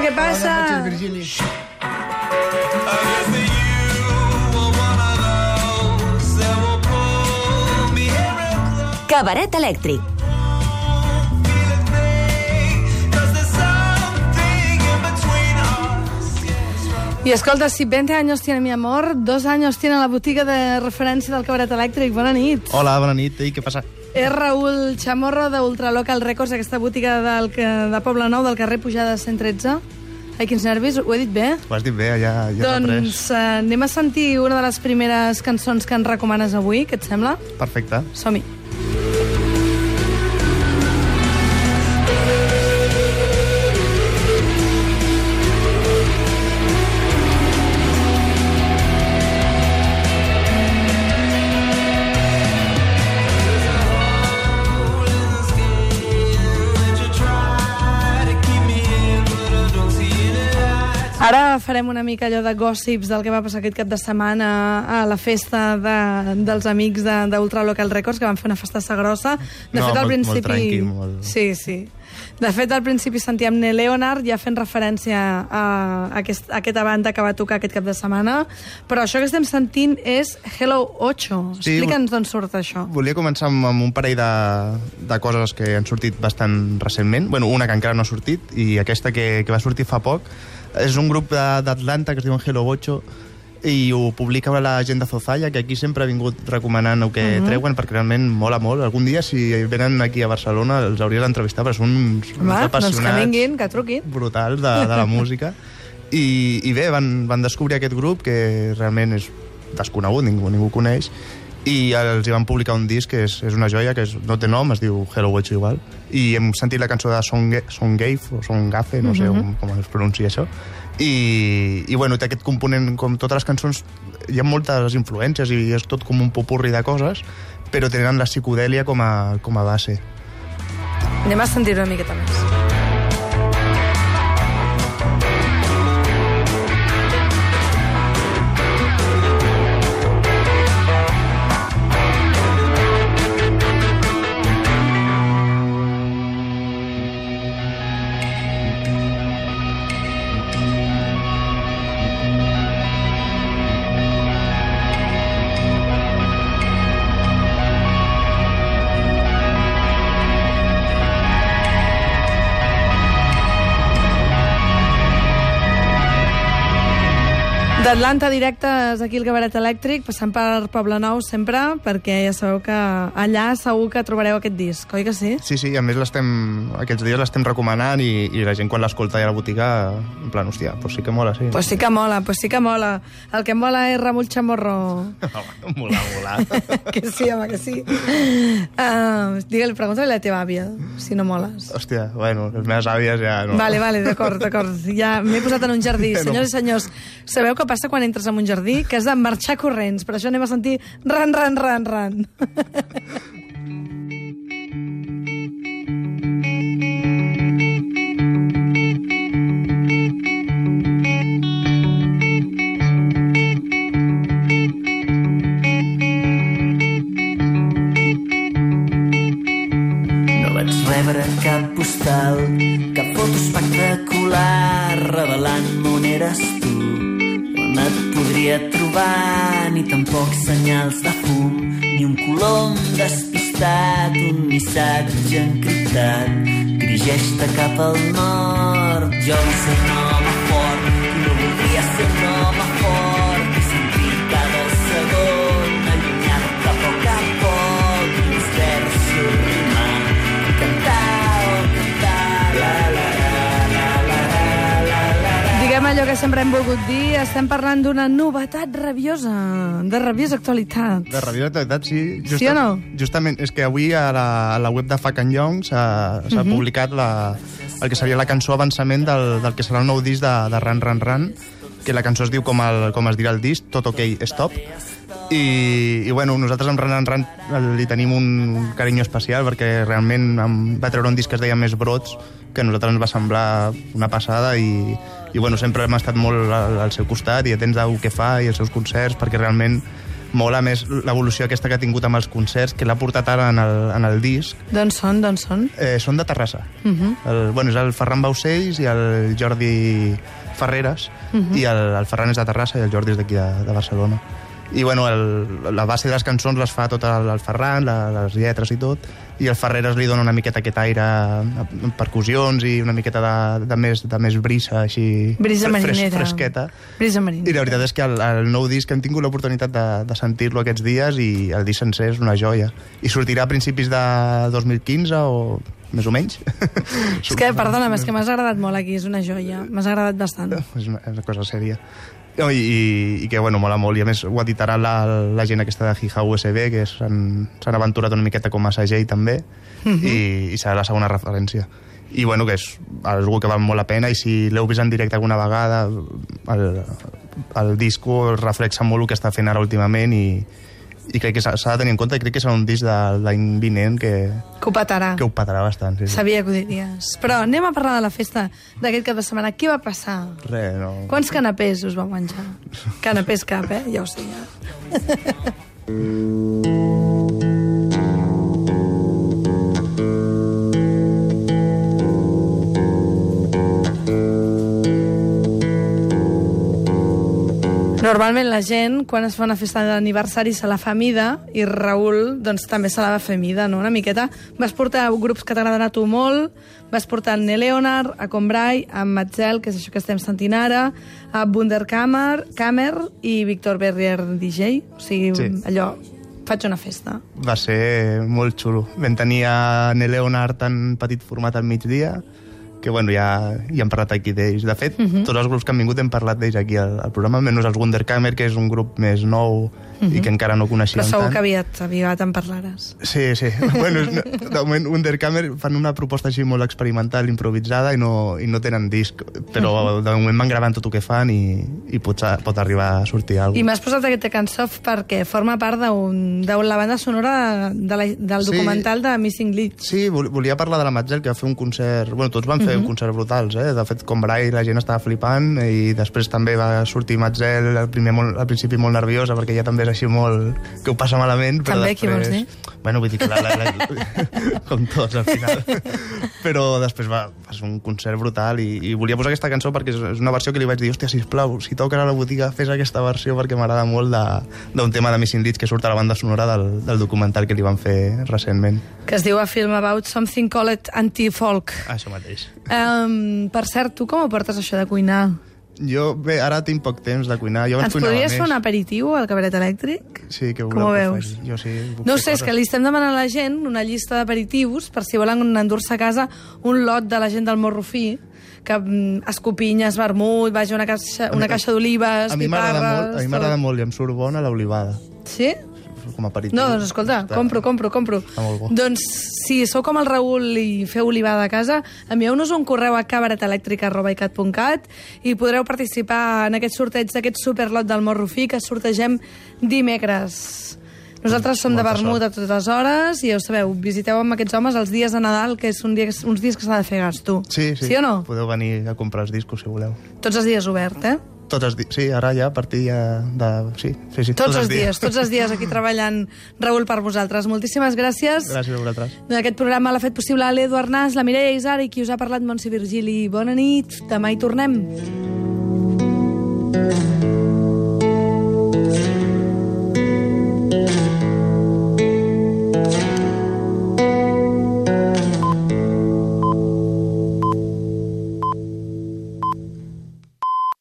¿qué pasa? Buenas. Cabaret elèctric Y escolta, si 20 años tiene mi amor, dos años tiene la botiga de referència del cabaret elèctric. Bona nit. Hola, bona nit. I què passa? És Raül Chamorro d'Ultralocal Records, aquesta botiga del, que- de Poble Nou, del carrer Pujada 113. Ai, quins nervis, ho he dit bé? Ho has dit bé, ja, ja doncs eh, anem a sentir una de les primeres cançons que ens recomanes avui, què et sembla? Perfecte. Som-hi. Farem una mica allò de gossips del que va passar aquest cap de setmana a la festa de, dels amics de- d'Ultralocal Records, que van fer una festassa grossa. De No, fet, al molt- principi... molt tranqui, molt- Sí, sí. De fet, al principi sentíem Ne Leonard ja fent referència a, aquest, a aquesta banda que va tocar aquest cap de setmana, però això que estem sentint és Hello 8. Sí, Explica'ns d'on surt això. Volia començar amb, amb un parell de, de coses que han sortit bastant recentment. Bueno, una que encara no ha sortit i aquesta que, que va sortir fa poc. És un grup d'Atlanta que es diuen Hello 8 i ho publica la gent de Zozalla, que aquí sempre ha vingut recomanant el que uh -huh. treuen, perquè realment mola molt. Algun dia, si venen aquí a Barcelona, els hauria d'entrevistar, perquè són uns, uns Home, doncs que apassionats vinguin, que truquin. brutals de, de la música. I, I bé, van, van descobrir aquest grup, que realment és desconegut, ningú, ningú coneix, i els hi van publicar un disc que és, és una joia, que és, no té nom, es diu Hello Watch igual, i hem sentit la cançó de Songe, Songave, o Songafe, no sé com, com es pronuncia això, i, i bueno, té aquest component, com totes les cançons, hi ha moltes influències i és tot com un popurri de coses, però tenen la psicodèlia com a, com a base. Anem a sentir una miqueta més. D'Atlanta directes aquí al Cabaret Elèctric, passant per Poble Nou sempre, perquè ja sabeu que allà segur que trobareu aquest disc, oi que sí? Sí, sí, a més l'estem, aquests dies l'estem recomanant i, i la gent quan l'escolta ja a la botiga, en plan, hòstia, pues sí que mola, sí. Pues sí que mola, pues sí que mola. El que mola és Ramon Chamorro. mola, mola. que sí, home, que sí. Uh, Digue-li, pregunta-li a la teva àvia, si no moles. Hòstia, bueno, les meves àvies ja no... Vale, vale, d'acord, d'acord. Ja m'he posat en un jardí. No. Senyors i senyors, sabeu què passa quan entres en un jardí? Que has de marxar corrents. Per això anem a sentir ran, ran, ran, ran. Cap postal, cap foto espectacular revelant on eres tu. Trobar, ni tampoc senyals de fum, ni un colom despistat, un missatge encriptat. Dirigeix-te cap al nord, jo vull ser un allò que sempre hem volgut dir, estem parlant d'una novetat rabiosa, de rabiosa actualitat. De rabiosa actualitat, sí. Sí o no? Justament, és que avui a la, a la web de Fuck and Young s'ha uh Mhm. -huh. publicat la, el que seria la cançó avançament del, del que serà el nou disc de, de Ran Ran Ran, que la cançó es diu com, el, com es dirà el disc, Tot OK Stop, i, i bueno, nosaltres amb Ran Ran Ran li tenim un carinyo especial perquè realment em va treure un disc que es deia Més Brots, que a nosaltres ens va semblar una passada i, i bueno, sempre hem estat molt al, al seu costat i atents al que fa i als seus concerts perquè realment mola més l'evolució aquesta que ha tingut amb els concerts, que l'ha portat ara en el, en el disc. D'on són, d'on són? Eh, són de Terrassa. Uh -huh. el, bueno, és el Ferran Baucells i el Jordi Ferreres, uh -huh. i el, el Ferran és de Terrassa i el Jordi és d'aquí de, de Barcelona. I bueno, el, la base de les cançons les fa tot el, el Ferran, la, les lletres i tot, i el Ferreres li dona una miqueta aquest aire amb percussions i una miqueta de, de, més, de més brisa, així Brisa fres- marinera. fresqueta. Brisa I marinera. la veritat és que el, el nou disc hem tingut l'oportunitat de, de sentir-lo aquests dies i el disc sencer és una joia. I sortirà a principis de 2015 o més o menys. És que, perdona'm, és que m'has agradat molt aquí, és una joia. M'has agradat bastant. és, una, és una cosa sèria. No, i, i, I que, bueno, mola molt. I a més ho editarà la, la gent aquesta de Hija USB, que s'han aventurat una miqueta com a segell també, i, i serà la segona referència. I, bueno, que és algú que val molt la pena, i si l'heu vist en directe alguna vegada, el, el disco reflexa molt el que està fent ara últimament i, i crec que s'ha de tenir en compte i crec que serà un disc de l'any vinent que, Que ho petarà. que ho patarà bastant. Sí, sí. Sabia que ho diries. Però anem a parlar de la festa d'aquest cap de setmana. Què va passar? Res, no... Quants canapés us vau menjar? Canapés cap, eh? Ja ho sé, ja. Normalment la gent, quan es fa una festa d'aniversari, se la fa mida, i Raül doncs, també se la va fer mida, no? una miqueta. Vas portar grups que t'agraden a tu molt, vas portar el Leonard, a Combray, a Matzel, que és això que estem sentint ara, a Wunderkammer, Kammer i Víctor Berrier DJ. O sigui, Sí. allò, faig una festa. va ser molt xulo. Vam tenir a Ne Leonard en petit format al migdia, que bueno, ja, ja hem parlat aquí d'ells. De fet, uh Mhm. -huh. tots els grups que han vingut hem parlat d'ells aquí al, al programa, menys els Wunderkammer, que és un grup més nou uh -huh. i que encara no Mhm. Però coneixíem segur tant. que aviat, aviat en parlaràs. Sí, sí. bueno, és, de moment, Wunderkammer fan una proposta així molt experimental, improvisada, i no, i no tenen disc, però de moment van gravant tot el que fan i, i pot, pot arribar a sortir alguna I cosa. m'has posat aquesta cançó perquè forma part de la banda sonora de la, del Sí. documental de Missing Leads. Sí, vol- volia parlar de la Matzel, que va fer un concert... Bueno, tots van fer uh -huh. concerts brutals, eh? De fet, com Brai, la gent estava flipant, i després també va sortir Matzel, al, primer molt, al principi molt nerviosa, perquè ella també així molt... que ho passa malament, però També, després... qui vols dir? Bueno, vull dir que la, la, la, com tots, al final. però després va, va ser un concert brutal i, i volia posar aquesta cançó perquè és, una versió que li vaig dir, hòstia, sisplau, si toques a la botiga, fes aquesta versió perquè m'agrada molt de- d'un tema de Missing Leads que surt a la banda sonora del, del documental que li van fer recentment. que es diu a Film About Something Called Anti-Folk. Això mateix. Um, per cert, tu com ho portes això de cuinar? Jo, bé, ara tinc poc temps de cuinar. Jo Ens podries més. fer un aperitiu al cabaret elèctric? Sí, que Com voleu ho que veus? faci. Jo sí. No ho sé, és coses. que li estem demanant a la gent una llista d'aperitius per si volen endur-se a casa un lot de la gent del Morro Fi, que mm, escopinyes, vermut, vaja, una caixa, una caixa d'olives, A mi m'agrada molt, a mi m'agrada molt i em surt bona l'olivada. Sí? Com a aperitiu. No, doncs escolta, Està- compro, compro, compro. Està molt bo. Doncs si sou com el Raül i feu olivada a casa, envieu-nos un correu a cabaretelèctrica.cat i podreu participar en aquest sorteig d'aquest superlot del Morro Fi que sortegem dimecres. Nosaltres som de vermut a totes hores i ja ho sabeu, visiteu amb aquests homes els dies de Nadal, que és un dia, uns dies que s'ha de fer gasto. Sí, sí. Sí o no? Podeu venir a comprar els discos, si voleu. Tots els dies obert, eh? Tots els dies. Sí, ara ja, a partir ja de... Sí, sí, sí. Tots, els dies, tots els dies aquí treballant, Raül, per vosaltres. Moltíssimes gràcies. Gràcies a vosaltres. Aquest programa l'ha fet possible l'Eduard Nas, la Mireia Isar i qui us ha parlat, Montse Virgili. Bona nit, demà hi tornem.